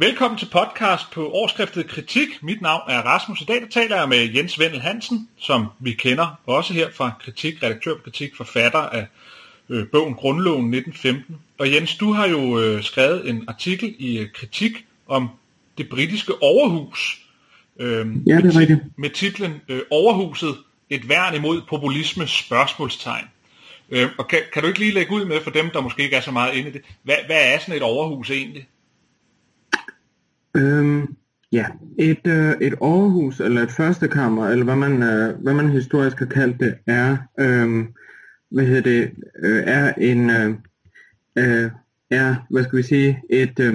Velkommen til podcast på årskriftet Kritik. Mit navn er Rasmus. I dag der taler jeg med Jens Vendel Hansen, som vi kender også her fra Kritik, redaktør på Kritik, forfatter af øh, bogen Grundloven 1915. Og Jens, du har jo øh, skrevet en artikel i øh, Kritik om det britiske overhus. Øh, ja, det er rigtigt. Med titlen øh, Overhuset, et værn imod populisme, spørgsmålstegn. Øh, og kan, kan du ikke lige lægge ud med for dem, der måske ikke er så meget inde i det, hvad, hvad er sådan et overhus egentlig? Øhm, ja, et, øh, et overhus eller et førstekammer, eller hvad man, øh, hvad man historisk har kaldt det, er, øh, hvad hedder det, øh, er en, øh, øh, er, hvad skal vi sige, et, øh,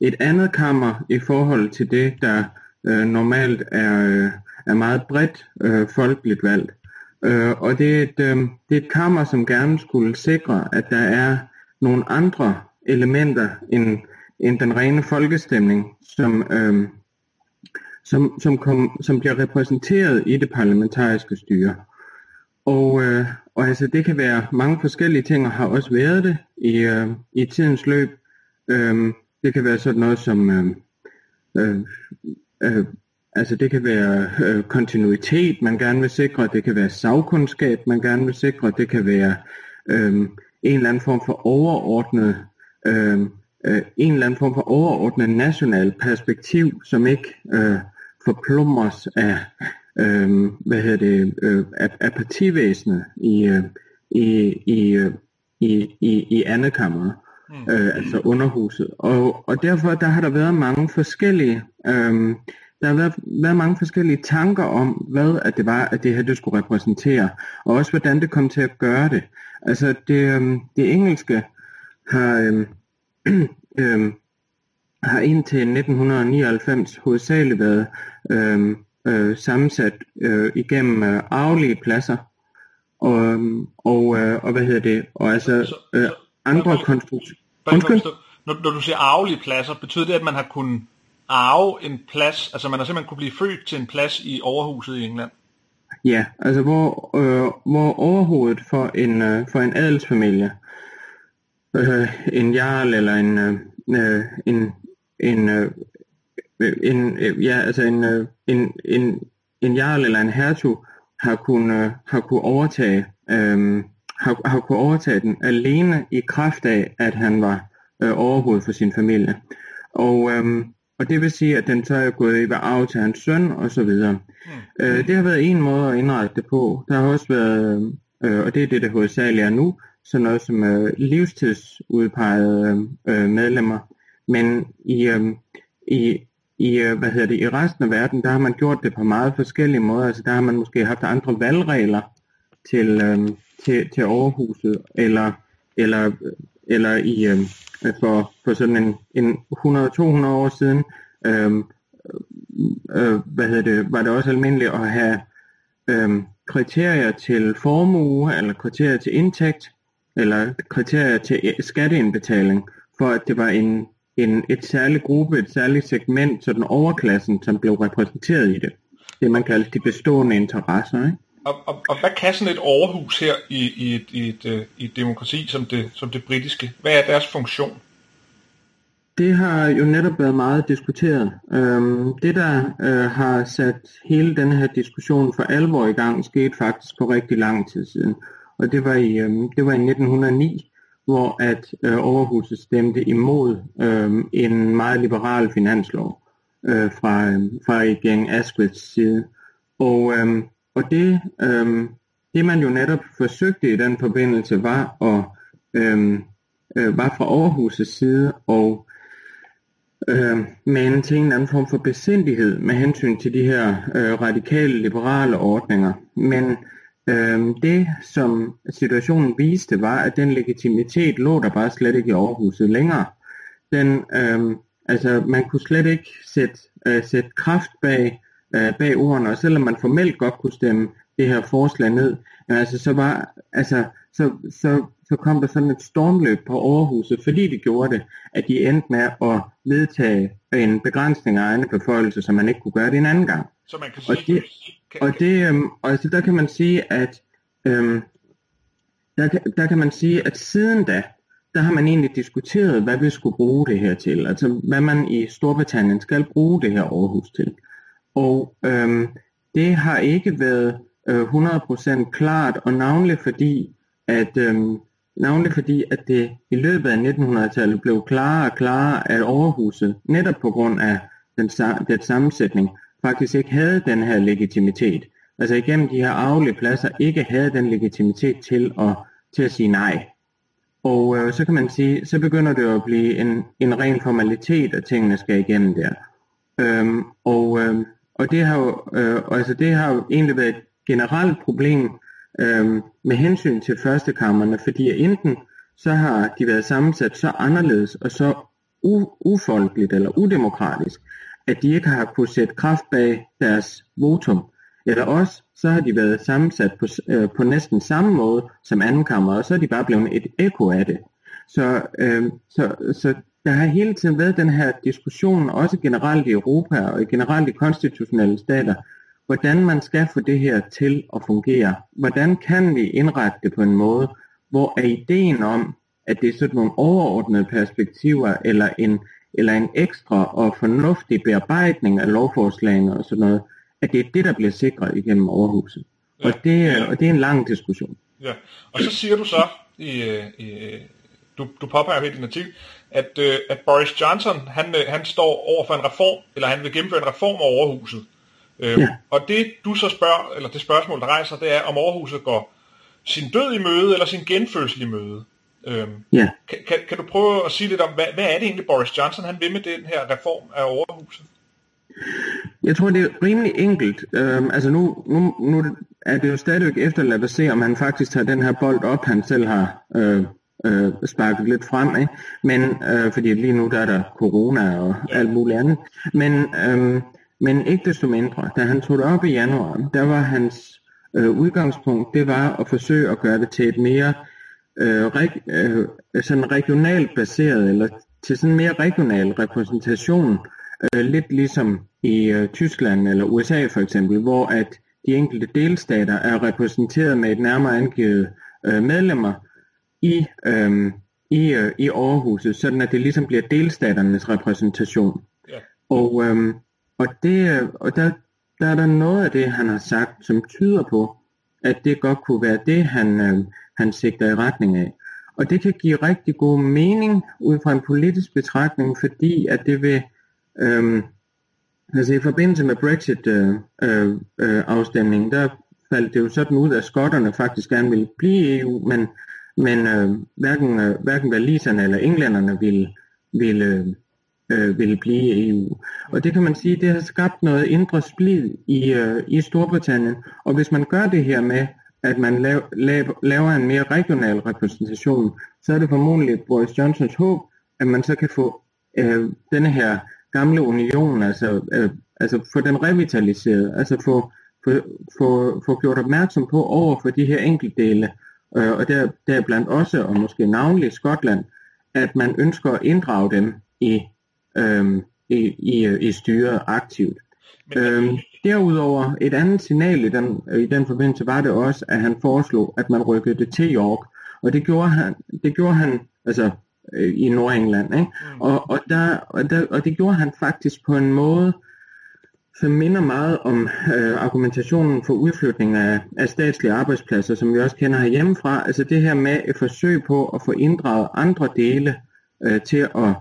et andet kammer i forhold til det, der øh, normalt er, øh, er meget bredt øh, folkeligt valgt. Øh, og det er, et, øh, det er et kammer, som gerne skulle sikre, at der er nogle andre elementer end, end den rene folkestemning, som, øh, som, som, kom, som bliver repræsenteret i det parlamentariske styre. Og, øh, og altså, det kan være mange forskellige ting, og har også været det i, øh, i tidens løb. Øh, det kan være sådan noget som øh, øh, øh, Altså det kan være øh, kontinuitet, man gerne vil sikre, det kan være sagkundskab, man gerne vil sikre, det kan være øh, en eller anden form for overordnet øh, øh, en eller anden form for overordnet national perspektiv, som ikke øh, forplumres af, øh, hvad hedder det, øh, af, af partivæsenet i, øh, i, i, øh, i, i, i andet kammer, mm. øh, altså underhuset. Og, og derfor der har der været mange forskellige øh, der har været, været mange forskellige tanker om, hvad at det var, at det her det skulle repræsentere, og også hvordan det kom til at gøre det. Altså det, øhm, det engelske har, øhm, har indtil 1999 hovedsageligt været øhm, øh, sammensat øh, igennem øh, arvelige pladser, og, øhm, og, øh, og hvad hedder det, og altså øh, andre konstruktioner. Når, når du siger arvelige pladser, betyder det, at man har kunnet arve en plads, altså man har simpelthen kunne blive født til en plads i overhuset i England? Ja, altså hvor, øh, hvor overhovedet for en, øh, for en adelsfamilie, øh, en jarl eller en, øh, en, en, øh, en, øh, ja, altså en, øh, en, en, en jarl eller en hertug har kunnet, øh, har kunnet overtage øh, har, har kunnet overtage den alene i kraft af, at han var øh, overhoved for sin familie. Og, øh, og det vil sige, at den så er gået i arv til hans søn og så videre. Mm. Øh, det har været en måde at indrette det på. Der har også været, øh, og det er det, der hovedsageligt er nu, sådan noget som øh, livstidsudpegede øh, medlemmer. Men i, øh, i, i, øh, hvad hedder det, i resten af verden, der har man gjort det på meget forskellige måder. Altså der har man måske haft andre valgregler til, øh, til, til overhuset, eller, eller, eller i, øh, for, for sådan en, en 100-200 år siden, øh, øh, hvad hedder det, var det også almindeligt at have øh, kriterier til formue, eller kriterier til indtægt, eller kriterier til skatteindbetaling, for at det var en, en, et særligt gruppe, et særligt segment, sådan overklassen, som blev repræsenteret i det. Det man kalder de bestående interesser. Ikke? Og, og, og hvad kan sådan et overhus her i, i, et, i, et, øh, i et demokrati som det, som det britiske? Hvad er deres funktion? Det har jo netop været meget diskuteret. Øhm, det, der øh, har sat hele denne her diskussion for alvor i gang, skete faktisk på rigtig lang tid siden. Og det var i, øh, det var i 1909, hvor at øh, overhuset stemte imod øh, en meget liberal finanslov øh, fra, øh, fra regeringen Asquiths side. Og øh, og det, øh, det man jo netop forsøgte i den forbindelse var at øh, øh, var fra Overhusets side og øh, mane til en anden form for besindighed med hensyn til de her øh, radikale liberale ordninger. Men Øhm, det som situationen viste var, at den legitimitet lå der bare slet ikke i Overhuset længere. Den, øh, altså man kunne slet ikke sætte, øh, sætte kraft bag øh, bag ordene, og selvom man formelt godt kunne stemme det her forslag ned, jamen, altså, så, var, altså, så, så, så kom der sådan et stormløb på overhuset, fordi de gjorde det, at de endte med at vedtage en begrænsning af egne beføjelser, som man ikke kunne gøre det en anden gang. Så man kan sige, og det, kan, og det øhm, og altså, der kan man sige, at øhm, der, der kan man sige, at siden da, der har man egentlig diskuteret, hvad vi skulle bruge det her til. Altså hvad man i Storbritannien skal bruge det her Aarhus til. Og øhm, det har ikke været øh, 100% klart, og navnlig fordi, at, øhm, navnlig fordi, at det i løbet af 1900-tallet blev klarere og klarere, at Aarhuset, netop på grund af den, den sammensætning, faktisk ikke havde den her legitimitet. Altså igennem de her arvelige pladser ikke havde den legitimitet til at, til at sige nej. Og øh, så kan man sige, så begynder det at blive en, en ren formalitet, at tingene skal igennem der. Øhm, og, øh, og det har jo øh, altså det har jo egentlig været et generelt problem øh, med hensyn til førstekammerne, fordi enten så har de været sammensat så anderledes og så u- ufolkeligt eller udemokratisk, at de ikke har kunnet sætte kraft bag deres votum. Eller også så har de været sammensat på, øh, på næsten samme måde som anden kammer, og så er de bare blevet et ekko af det. Så, øh, så, så der har hele tiden været den her diskussion, også generelt i Europa og generelt i konstitutionelle stater, hvordan man skal få det her til at fungere. Hvordan kan vi indrette det på en måde, hvor er ideen om, at det er sådan nogle overordnede perspektiver, eller en, eller en ekstra og fornuftig bearbejdning af lovforslagene og sådan noget, at det er det, der bliver sikret igennem overhuset. Ja. Og, det, og det er en lang diskussion. Ja, og så siger du så, i, i, du, du påpeger i din artikel, at, øh, at Boris Johnson, han, øh, han står over for en reform, eller han vil gennemføre en reform af overhuset. Øh, ja. Og det du så spørger, eller det spørgsmål, der rejser, det er, om overhuset går sin død i møde, eller sin genfødsel i møde. Øhm, ja. kan, kan, kan du prøve at sige lidt om, hvad, hvad er det egentlig Boris Johnson han vil med den her reform af overhuset? Jeg tror, det er rimelig enkelt. Øhm, altså nu, nu, nu er det jo stadigvæk efterladt at se, om han faktisk tager den her bold op, han selv har øh, øh, sparket lidt frem. Ikke? Men, øh, fordi lige nu der er der corona og ja. alt muligt andet. Men, øh, men ikke desto mindre, da han tog det op i januar, der var hans øh, udgangspunkt, det var at forsøge at gøre det til et mere øh, reg, øh, sådan regionalt baseret, eller til sådan en mere regional repræsentation øh, lidt ligesom i øh, Tyskland eller USA for eksempel, hvor at de enkelte delstater er repræsenteret med et nærmere angivet øh, medlemmer i, øh, i, øh, i overhuset, sådan at det ligesom bliver delstaternes repræsentation. Ja. Og, øh, og, det, og der, der er der noget af det, han har sagt, som tyder på, at det godt kunne være det, han, øh, han sigter i retning af. Og det kan give rigtig god mening ud fra en politisk betragtning, fordi at det vil Øhm, altså i forbindelse med Brexit-afstemningen, øh, øh, øh der faldt det jo sådan ud, at skotterne faktisk gerne ville blive i EU, men, men øh, hverken, øh, hverken valiserne eller englænderne ville, ville, øh, øh ville blive i EU. Og det kan man sige, det har skabt noget indre splid i, øh, i Storbritannien, og hvis man gør det her med, at man lav, lav, laver en mere regional repræsentation, så er det formodentlig Boris Johnsons håb, at man så kan få øh, denne her gamle union, altså, øh, altså få den revitaliseret, altså få, få, få, få gjort opmærksom på over for de her enkeltdele, øh, og der, der blandt også, og måske navnlig Skotland, at man ønsker at inddrage dem i, øh, i, i, i styret aktivt. Øh, derudover, et andet signal i den, i den forbindelse var det også, at han foreslog, at man rykkede det til York, og det gjorde han, det gjorde han altså øh, i Nordengland. Ikke? Mm. Og, og, der, og, der, og det gjorde han faktisk på en måde, som minder meget om øh, argumentationen for udflytning af, af statslige arbejdspladser, som vi også kender herhjemmefra. Altså det her med et forsøg på at få inddraget andre dele øh, til, at,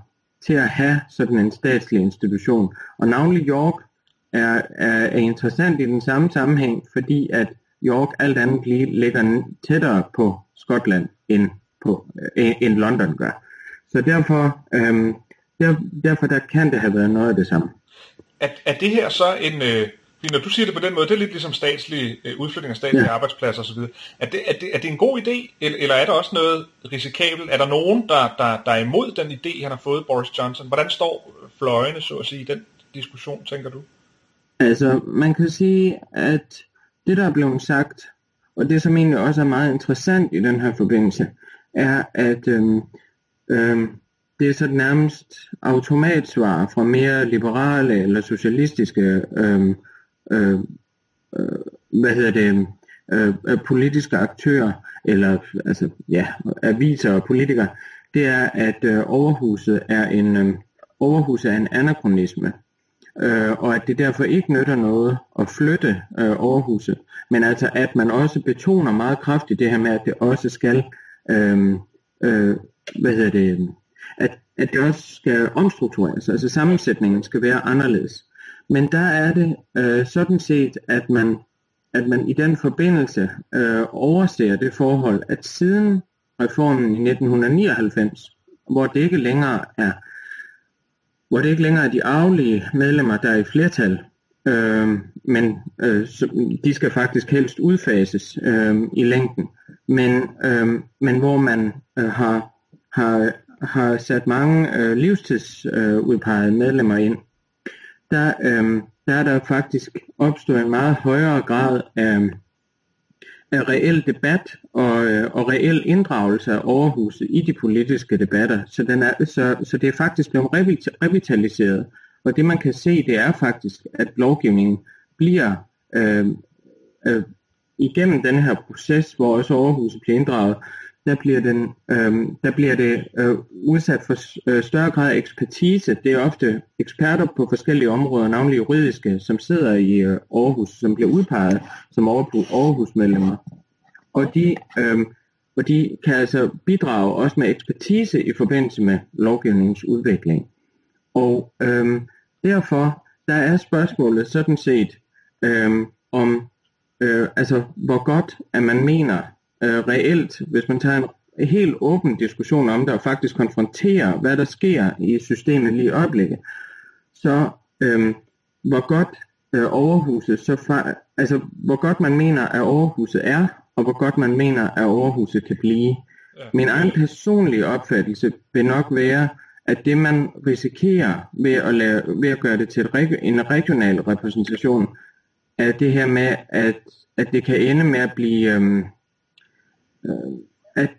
til at have sådan en statslig institution. Og navnlig York er, er, er interessant i den samme sammenhæng, fordi at York alt andet lige ligger tættere på Skotland end, på, øh, end London gør. Så derfor, øhm, der, derfor der kan det have været noget af det samme. Er, er det her så en... Øh, når du siger det på den måde, det er lidt ligesom statslig øh, udflytning af statslige ja. arbejdspladser osv. Er det, er, det, er det en god idé, eller, eller er der også noget risikabelt? Er der nogen, der, der, der er imod den idé, han har fået, Boris Johnson? Hvordan står fløjene, så at sige, i den diskussion, tænker du? Altså, man kan sige, at det, der er blevet sagt, og det, som egentlig også er meget interessant i den her forbindelse, er, at øhm, Øh, det er så nærmest automatsvar fra mere liberale eller socialistiske øh, øh, øh, hvad hedder det, øh, politiske aktører, eller altså, ja, aviser og politikere, det er, at øh, overhuset er en øh, overhuset er en anachronisme, øh, og at det derfor ikke nytter noget at flytte øh, Aarhuset, men altså at man også betoner meget kraftigt det her med, at det også skal, øh, øh, hvad hedder det, at, at det også skal omstruktureres, altså sammensætningen skal være anderledes. Men der er det øh, sådan set, at man, at man i den forbindelse øh, overser det forhold, at siden reformen i 1999, hvor det ikke længere er hvor det ikke længere er de arvelige medlemmer, der er i flertal, øh, men øh, så, de skal faktisk helst udfases øh, i længden, men, øh, men hvor man øh, har, har, har sat mange øh, livstidsudpegede øh, medlemmer ind, der, øh, der er der faktisk opstået en meget højere grad af, af reel debat og, øh, og reel inddragelse af Aarhus i de politiske debatter. Så, den er, så, så det er faktisk blevet revitaliseret. Og det man kan se, det er faktisk, at lovgivningen bliver øh, øh, igennem den her proces, hvor også Aarhus bliver inddraget, der bliver, den, øh, der bliver det øh, udsat for øh, større grad af ekspertise. Det er ofte eksperter på forskellige områder, navnlig juridiske, som sidder i øh, Aarhus, som bliver udpeget som Aarhus-medlemmer. Og de, øh, og de kan altså bidrage også med ekspertise i forbindelse med lovgivningens udvikling. Og øh, derfor der er spørgsmålet sådan set øh, om, øh, altså hvor godt at man mener, øh, reelt, hvis man tager en helt åben diskussion om det, og faktisk konfronterer, hvad der sker i systemet lige i øjeblikket, så øh, hvor godt øh, overhuset, så fa- altså hvor godt man mener, at overhuset er, og hvor godt man mener, at overhuset kan blive. Ja. Min egen personlige opfattelse vil nok være, at det man risikerer ved at, lave, ved at gøre det til et, en regional repræsentation, er det her med, at, at det kan ende med at blive, øhm, øh, at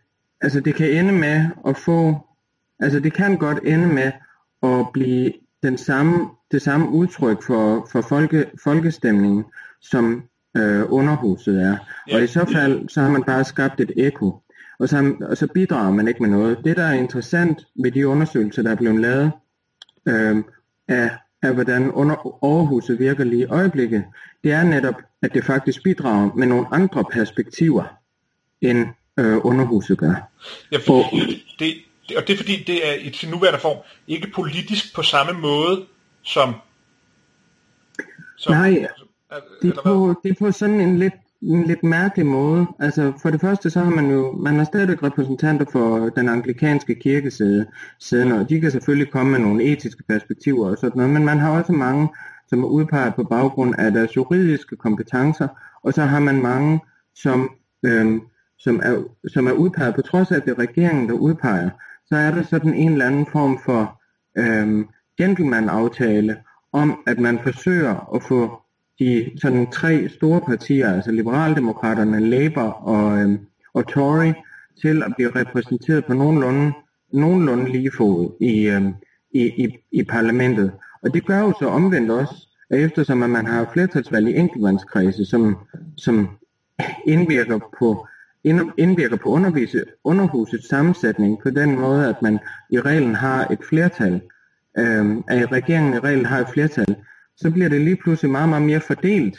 altså det kan ende med at få, altså det kan godt ende med at blive den samme, det samme udtryk for, for folke, folkestemningen, som øh, underhuset er. Ja. Og i så fald, så har man bare skabt et ekko. Og så, og så bidrager man ikke med noget. Det, der er interessant ved de undersøgelser, der er blevet lavet, øh, af, af hvordan under, overhuset virker lige i øjeblikket, det er netop, at det faktisk bidrager med nogle andre perspektiver, end øh, underhuset gør. Ja, for det, det, og det er fordi, det er i sin nuværende form ikke politisk på samme måde som... som Nej, det er, på, det er på sådan en lidt, en lidt mærkelig måde. Altså for det første så har man jo, man har stadig repræsentanter for den anglikanske kirkeside, siden, og de kan selvfølgelig komme med nogle etiske perspektiver og sådan noget, men man har også mange, som er udpeget på baggrund af deres juridiske kompetencer, og så har man mange, som øhm, som er, som er udpeget, på trods af at det er regeringen, der udpeger, så er der sådan en eller anden form for øhm, gentleman-aftale om, at man forsøger at få de sådan tre store partier, altså Liberaldemokraterne, Labour og, øhm, og Tory, til at blive repræsenteret på nogenlunde, nogenlunde lige fod i, øhm, i, i, i parlamentet. Og det gør jo så omvendt også, at eftersom at man har flertalsvalg i enkeltmandskredse, som, som indvirker på indvirker på underhusets sammensætning på den måde, at man i reglen har et flertal, øh, at regeringen i reglen har et flertal, så bliver det lige pludselig meget, meget mere fordelt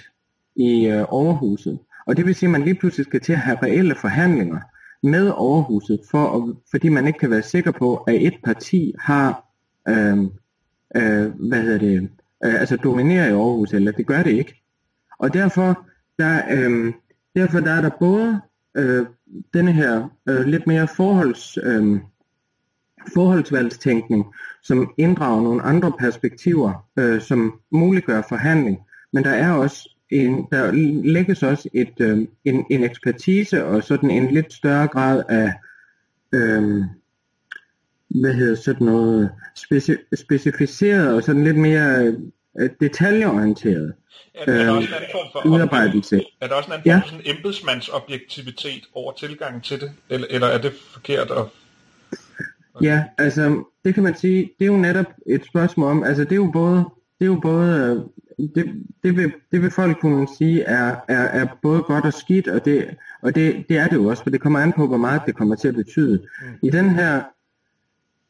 i øh, overhuset. Og det vil sige, at man lige pludselig skal til at have reelle forhandlinger med overhuset, for at, fordi man ikke kan være sikker på, at et parti har, øh, øh, hvad hedder det, øh, altså dominerer i overhuset, eller det gør det ikke. Og derfor, der, øh, derfor der er der både øh, denne her øh, lidt mere forholds, øh, forholdsvalgstænkning, som inddrager nogle andre perspektiver, øh, som muliggør forhandling. Men der er også en, der lægges også et, øh, en, en ekspertise og sådan en lidt større grad af øh, hvad hedder sådan noget speci- specificeret og sådan lidt mere øh, detaljeorienteret er, er der også en form for udarbejdelse. Er der også en anden ja. form for sådan embedsmandsobjektivitet over tilgangen til det? Eller, eller er det forkert? At, at... Ja, altså det kan man sige, det er jo netop et spørgsmål om, altså det er jo både, det er jo både øh, det, det, vil, det vil folk kunne sige er, er, er både godt og skidt, og, det, og det, det er det jo også, for det kommer an på, hvor meget det kommer til at betyde. Mm. I den her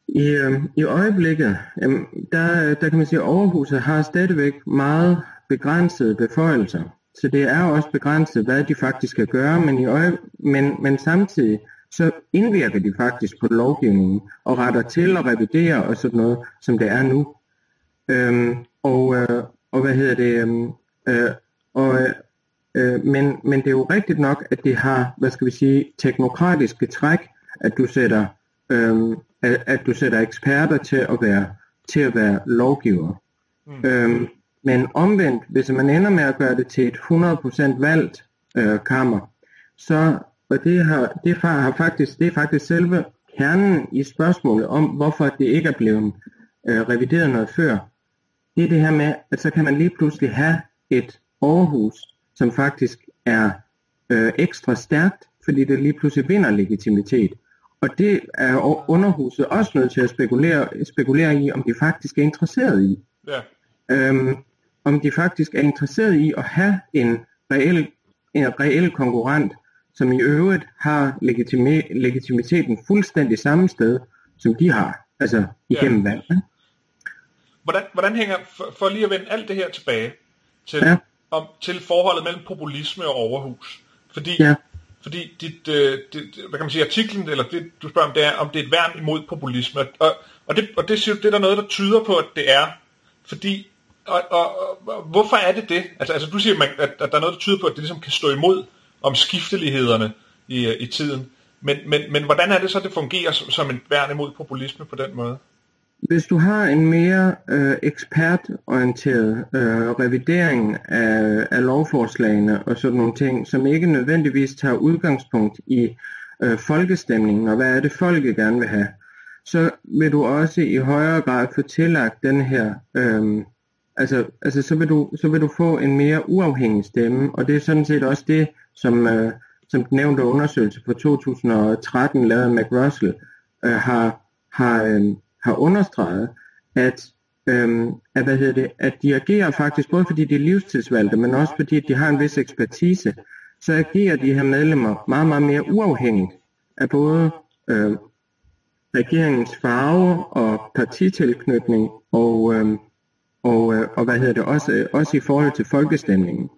i, øh, I øjeblikket, jamen, der, der kan man sige, at Overhuset har stadigvæk meget begrænsede beføjelser. Så det er også begrænset, hvad de faktisk skal gøre, men, i øje, men, men samtidig så indvirker de faktisk på lovgivningen og retter til og reviderer og sådan noget, som det er nu. Øhm, og, øh, og hvad hedder det? Øhm, øh, og, øh, men, men det er jo rigtigt nok, at det har, hvad skal vi sige, teknokratiske træk, at du sætter, øh, at, at du sætter eksperter til at være, til at være lovgiver. Mm. Øhm, men omvendt, hvis man ender med at gøre det til et 100% valgt øh, kammer, så, og det, har, det, har faktisk, det er faktisk selve kernen i spørgsmålet om, hvorfor det ikke er blevet øh, revideret noget før, det er det her med, at så kan man lige pludselig have et overhus, som faktisk er øh, ekstra stærkt, fordi det lige pludselig vinder legitimitet. Og det er underhuset også nødt til at spekulere, spekulere i, om de faktisk er interesseret i. Ja. Øhm, om de faktisk er interesseret i at have en reel, en reel konkurrent, som i øvrigt har legitime, legitimiteten fuldstændig samme sted, som de har, altså igennem ja. valg. Hvordan, hvordan hænger, for, for lige at vende alt det her tilbage, til, ja. om, til forholdet mellem populisme og overhus. Fordi, ja fordi dit, øh, dit, hvad kan man sige, artiklen, eller det du spørger om, det er, om det er et værn imod populisme. Og, og, det, og det, det er der noget, der tyder på, at det er. Fordi og, og, og hvorfor er det det? Altså, altså du siger, at, at der er noget, der tyder på, at det ligesom kan stå imod om skiftelighederne i, øh, i tiden. Men, men, men hvordan er det så, det fungerer som, som en værn imod populisme på den måde? Hvis du har en mere øh, ekspertorienteret øh, revidering af, af lovforslagene og sådan nogle ting, som ikke nødvendigvis tager udgangspunkt i øh, folkestemningen og hvad er det folket gerne vil have, så vil du også i højere grad få tillagt den her øh, altså, altså så, vil du, så vil du få en mere uafhængig stemme, og det er sådan set også det, som, øh, som den nævnte undersøgelse fra 2013, lavet af McRussell, øh, har, har, øh, har understreget, at, øhm, at, hvad hedder det, at de agerer faktisk, både fordi de er livstidsvalgte, men også fordi de har en vis ekspertise, så agerer de her medlemmer meget, meget mere uafhængigt af både øh, regeringens farve og partitilknytning og, øh, og, øh, og hvad hedder det, også, øh, også i forhold til folkestemningen.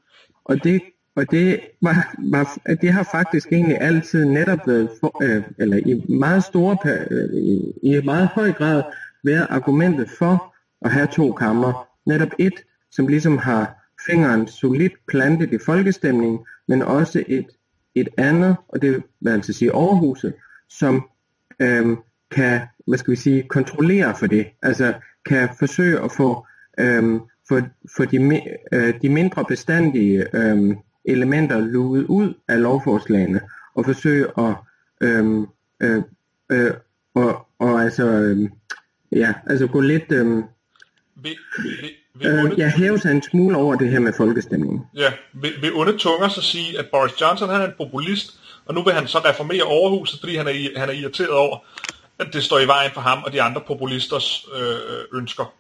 Og det, og det, var, var, det har faktisk egentlig altid netop været, for, øh, eller i meget store, øh, i, i meget høj grad været argumentet for at have to kammer. Netop et, som ligesom har fingeren solidt plantet i folkestemningen, men også et, et andet, og det vil altså sige overhuset, som øh, kan, hvad skal vi sige, kontrollere for det. Altså kan forsøge at få øh, for, for de, øh, de mindre bestandige øh, elementer luet ud af lovforslagene og forsøge at øhm, øh, øh, og, og altså øh, ja, altså gå lidt øhm, vil, vil, vil øh, jeg hæver sig en smule over det her med folkestemningen. Ja, vil, vil onde tunger så sige, at Boris Johnson han er en populist, og nu vil han så reformere overhuset, fordi han er, han er irriteret over, at det står i vejen for ham og de andre populisters øh, ønsker.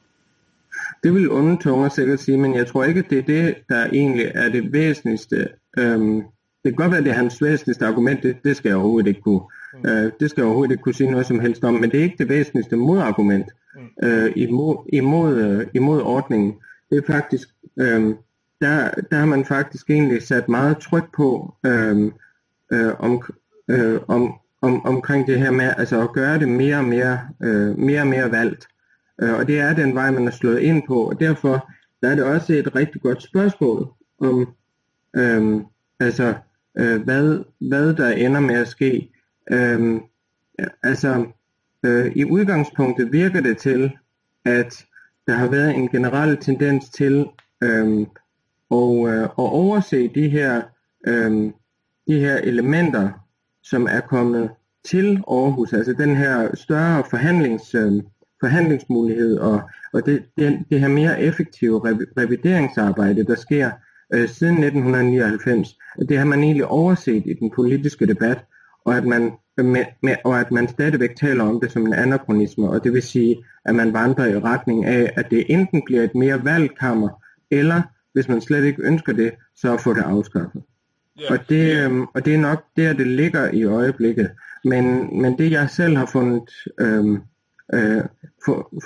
Det vil onde tunger sikkert sige, men jeg tror ikke, at det er det, der egentlig er det væsentligste. Øhm, det kan godt være, at det er hans væsentligste argument, det, det skal jeg overhovedet ikke kunne. Mm. Øh, det skal jeg overhovedet ikke kunne sige noget som helst om, men det er ikke det væsentligste modargument mm. øh, imod, imod, øh, imod ordningen. Det er faktisk, øh, der, der har man faktisk egentlig sat meget tryk på øh, øh, om, øh, om, om, omkring det her med altså at gøre det mere og mere, øh, mere, og mere valgt. Øh, og det er den vej, man er slået ind på, og derfor der er det også et rigtig godt spørgsmål om, øhm, altså, øh, hvad, hvad der ender med at ske. Øhm, altså, øh, i udgangspunktet virker det til, at der har været en generel tendens til øhm, og, øh, at overse de her, øhm, de her elementer, som er kommet til Aarhus, altså den her større forhandlings, øh, forhandlingsmulighed og, og det, det, det her mere effektive revideringsarbejde, der sker øh, siden 1999, det har man egentlig overset i den politiske debat, og at man med, med, og at man stadigvæk taler om det som en anachronisme, og det vil sige, at man vandrer i retning af, at det enten bliver et mere valgkammer, eller hvis man slet ikke ønsker det, så at få det afskaffet. Yeah. Og, det, øhm, og det er nok der, det ligger i øjeblikket. Men, men det jeg selv har fundet øhm, øh,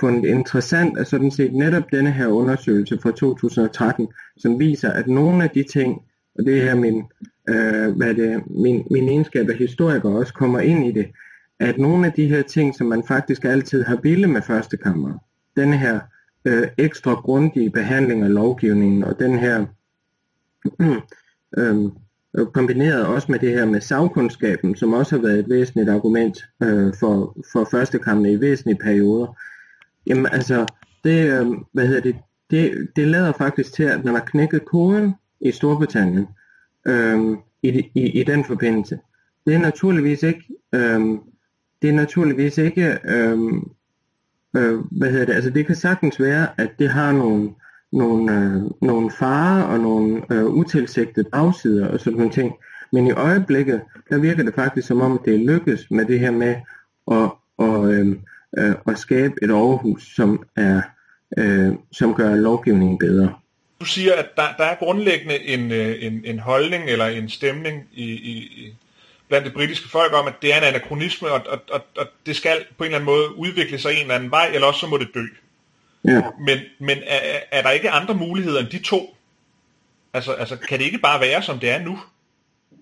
fundet interessant er sådan set netop denne her undersøgelse fra 2013, som viser, at nogle af de ting, og det her min, øh, hvad det, min, min egenskab af historiker også kommer ind i det, at nogle af de her ting, som man faktisk altid har ville med første kammer, den her øh, ekstra grundige behandling af lovgivningen, og den her øh, Øh, kombineret også med det her med sagkundskaben, som også har været et væsentligt argument øh, for, for første kammer i væsentlige perioder, jamen altså, det, øh, hvad hedder det, det, det lader faktisk til, at man har knækket koden i Storbritannien øh, i, i, i den forbindelse. Det er naturligvis ikke øh, det er naturligvis ikke, øh, øh, hvad hedder det, altså det kan sagtens være, at det har nogle, nogle, øh, nogle farer og nogle øh, utilsigtede bagsider og sådan nogle ting. Men i øjeblikket, der virker det faktisk som om, det er lykkes med det her med at, og, øh, øh, at skabe et overhus, som, er, øh, som gør lovgivningen bedre. Du siger, at der, der er grundlæggende en, øh, en, en holdning eller en stemning i, i, blandt det britiske folk om, at det er en anachronisme, og, og, og, og det skal på en eller anden måde udvikle sig en eller anden vej, eller også så må det dø. Ja. Men, men er, er der ikke andre muligheder end de to? Altså, altså, kan det ikke bare være, som det er nu?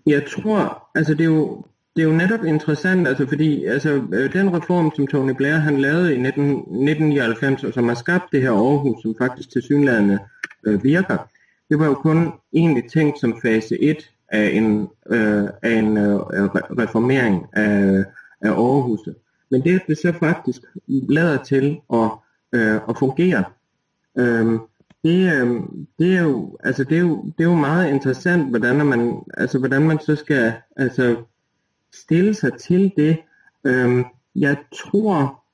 Jeg tror, altså det er jo, det er jo netop interessant, altså fordi altså, øh, den reform, som Tony Blair han lavede i 19, 1999, og som har skabt det her Aarhus, som faktisk til synlædende øh, virker, det var jo kun egentlig tænkt som fase 1 af en, øh, af en øh, reformering af, af Aarhuset. Men det, det så faktisk lader til at, øh, og fungere, øh, det, øh, det, er jo, altså det, er jo, det er jo meget interessant, hvordan man, altså hvordan man så skal altså, stille sig til det. Øh, jeg tror,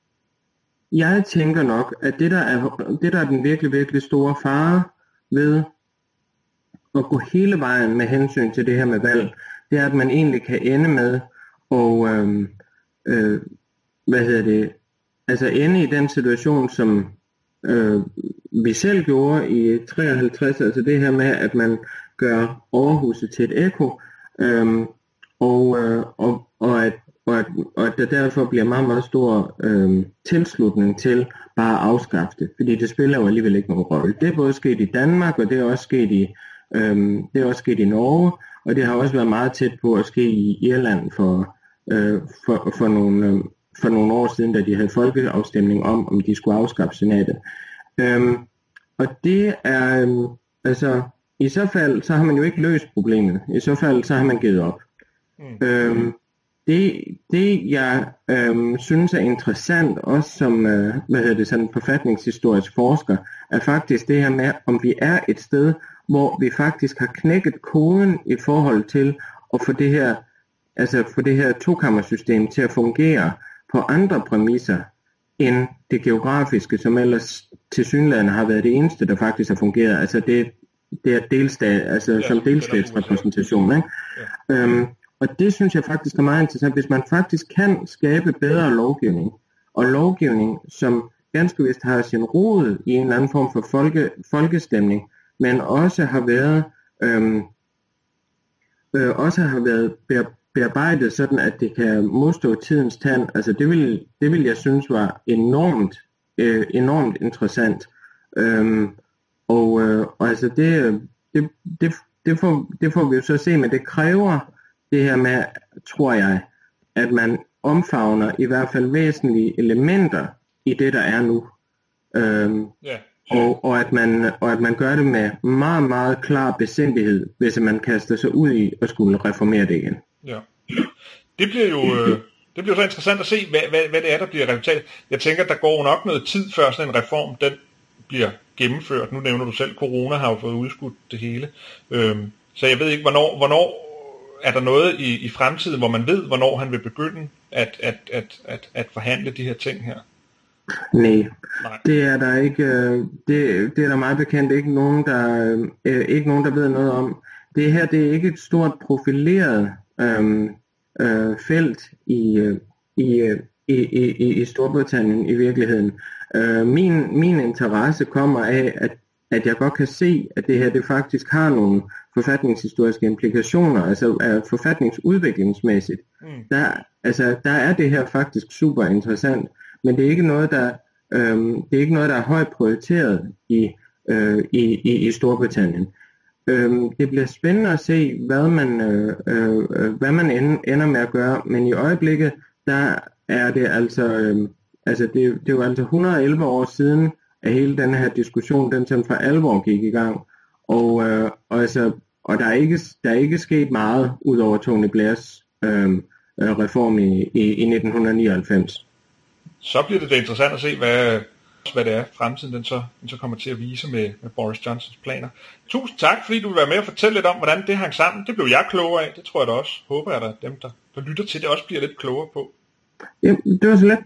jeg tænker nok, at det der er, det der er den virkelig, virkelig store fare ved at gå hele vejen med hensyn til det her med valg, det er, at man egentlig kan ende med og øh, øh, hvad hedder det, altså ende i den situation, som øh, vi selv gjorde i 53, altså det her med, at man gør Aarhuset til et eko, øh, og, øh, og, og, at, og, at, og at der derfor bliver meget, meget stor øh, tilslutning til bare at afskaffe det, fordi det spiller jo alligevel ikke nogen rolle. Det er både sket i Danmark, og det er også sket i øh, det er også sket i Norge, og det har også været meget tæt på at ske i Irland for, øh, for, for, nogle, øh, for nogle år siden, da de havde folkeafstemning om, om de skulle afskaffe senatet. Øhm, og det er, øh, altså, i så fald, så har man jo ikke løst problemet. I så fald, så har man givet op. Mm. Øhm, det, det jeg øhm, synes er interessant, også som øh, hvad hedder det, sådan forfatningshistorisk forsker, er faktisk det her med, om vi er et sted, hvor vi faktisk har knækket koden i forhold til at få det her, altså få det her tokammersystem til at fungere på andre præmisser end det geografiske, som ellers til synligheden har været det eneste, der faktisk har fungeret. Altså det, det er delstat, altså ja, som delstatsrepræsentation. Ikke? Ja. Øhm, og det synes jeg faktisk er meget interessant, hvis man faktisk kan skabe bedre lovgivning, og lovgivning, som ganske vist har sin rod i en eller anden form for folke, folkestemning, men også har været øhm, øh, også har været bearbejdet sådan, at det kan modstå tidens tand. Altså det vil, det vil jeg synes var enormt, øh, enormt interessant. Øhm, og, øh, og altså det, det, det, det, får, det får vi jo så se, men det kræver det her med, tror jeg, at man omfavner i hvert fald væsentlige elementer i det, der er nu. Øhm, yeah og, og, at man, og at man gør det med meget, meget klar besindighed, hvis man kaster sig ud i at skulle reformere det igen. Ja. Det bliver jo øh, det bliver så interessant at se, hvad, hvad, hvad det er, der bliver resultatet. Jeg tænker, der går nok noget tid før sådan en reform, den bliver gennemført. Nu nævner du selv, corona har jo fået udskudt det hele. Øhm, så jeg ved ikke, hvornår, hvornår er der noget i, i fremtiden, hvor man ved, hvornår han vil begynde at, at, at, at, at forhandle de her ting her? Nej, det er der ikke. Øh, det, det er der meget bekendt ikke nogen, der øh, ikke nogen, der ved noget om. Det her det er ikke et stort profileret øhm, øh, felt i, øh, i, i, i, i Storbritannien i virkeligheden. Øh, min, min interesse kommer af, at, at jeg godt kan se, at det her det faktisk har nogle forfatningshistoriske implikationer, altså uh, forfatningsudviklingsmæssigt. Mm. Der, altså, der er det her faktisk super interessant. men det er ikke noget, der, øh, det er ikke noget, der er højt prioriteret i, øh, i, i, i Storbritannien. Øh, det bliver spændende at se, hvad man, øh, øh, øh hvad man ender med at gøre, men i øjeblikket, der er det altså, øh, altså det, det var altså 111 år siden, at hele den her diskussion, den sådan for alvor gik i gang. Og, øh, og, altså, og der, er ikke, der er ikke sket meget ud over Tony Blairs øh, øh reform i, i, i 1999. Så bliver det da interessant at se, hvad, hvad det er, fremtiden den så, den så kommer til at vise med, med Boris Johnsons planer. Tusind tak, fordi du vil være med og fortælle lidt om, hvordan det hang sammen. Det blev jeg klogere af. Det tror jeg da også. Håber jeg, at dem, der, der lytter til det, også bliver lidt klogere på. Ja, det var så let.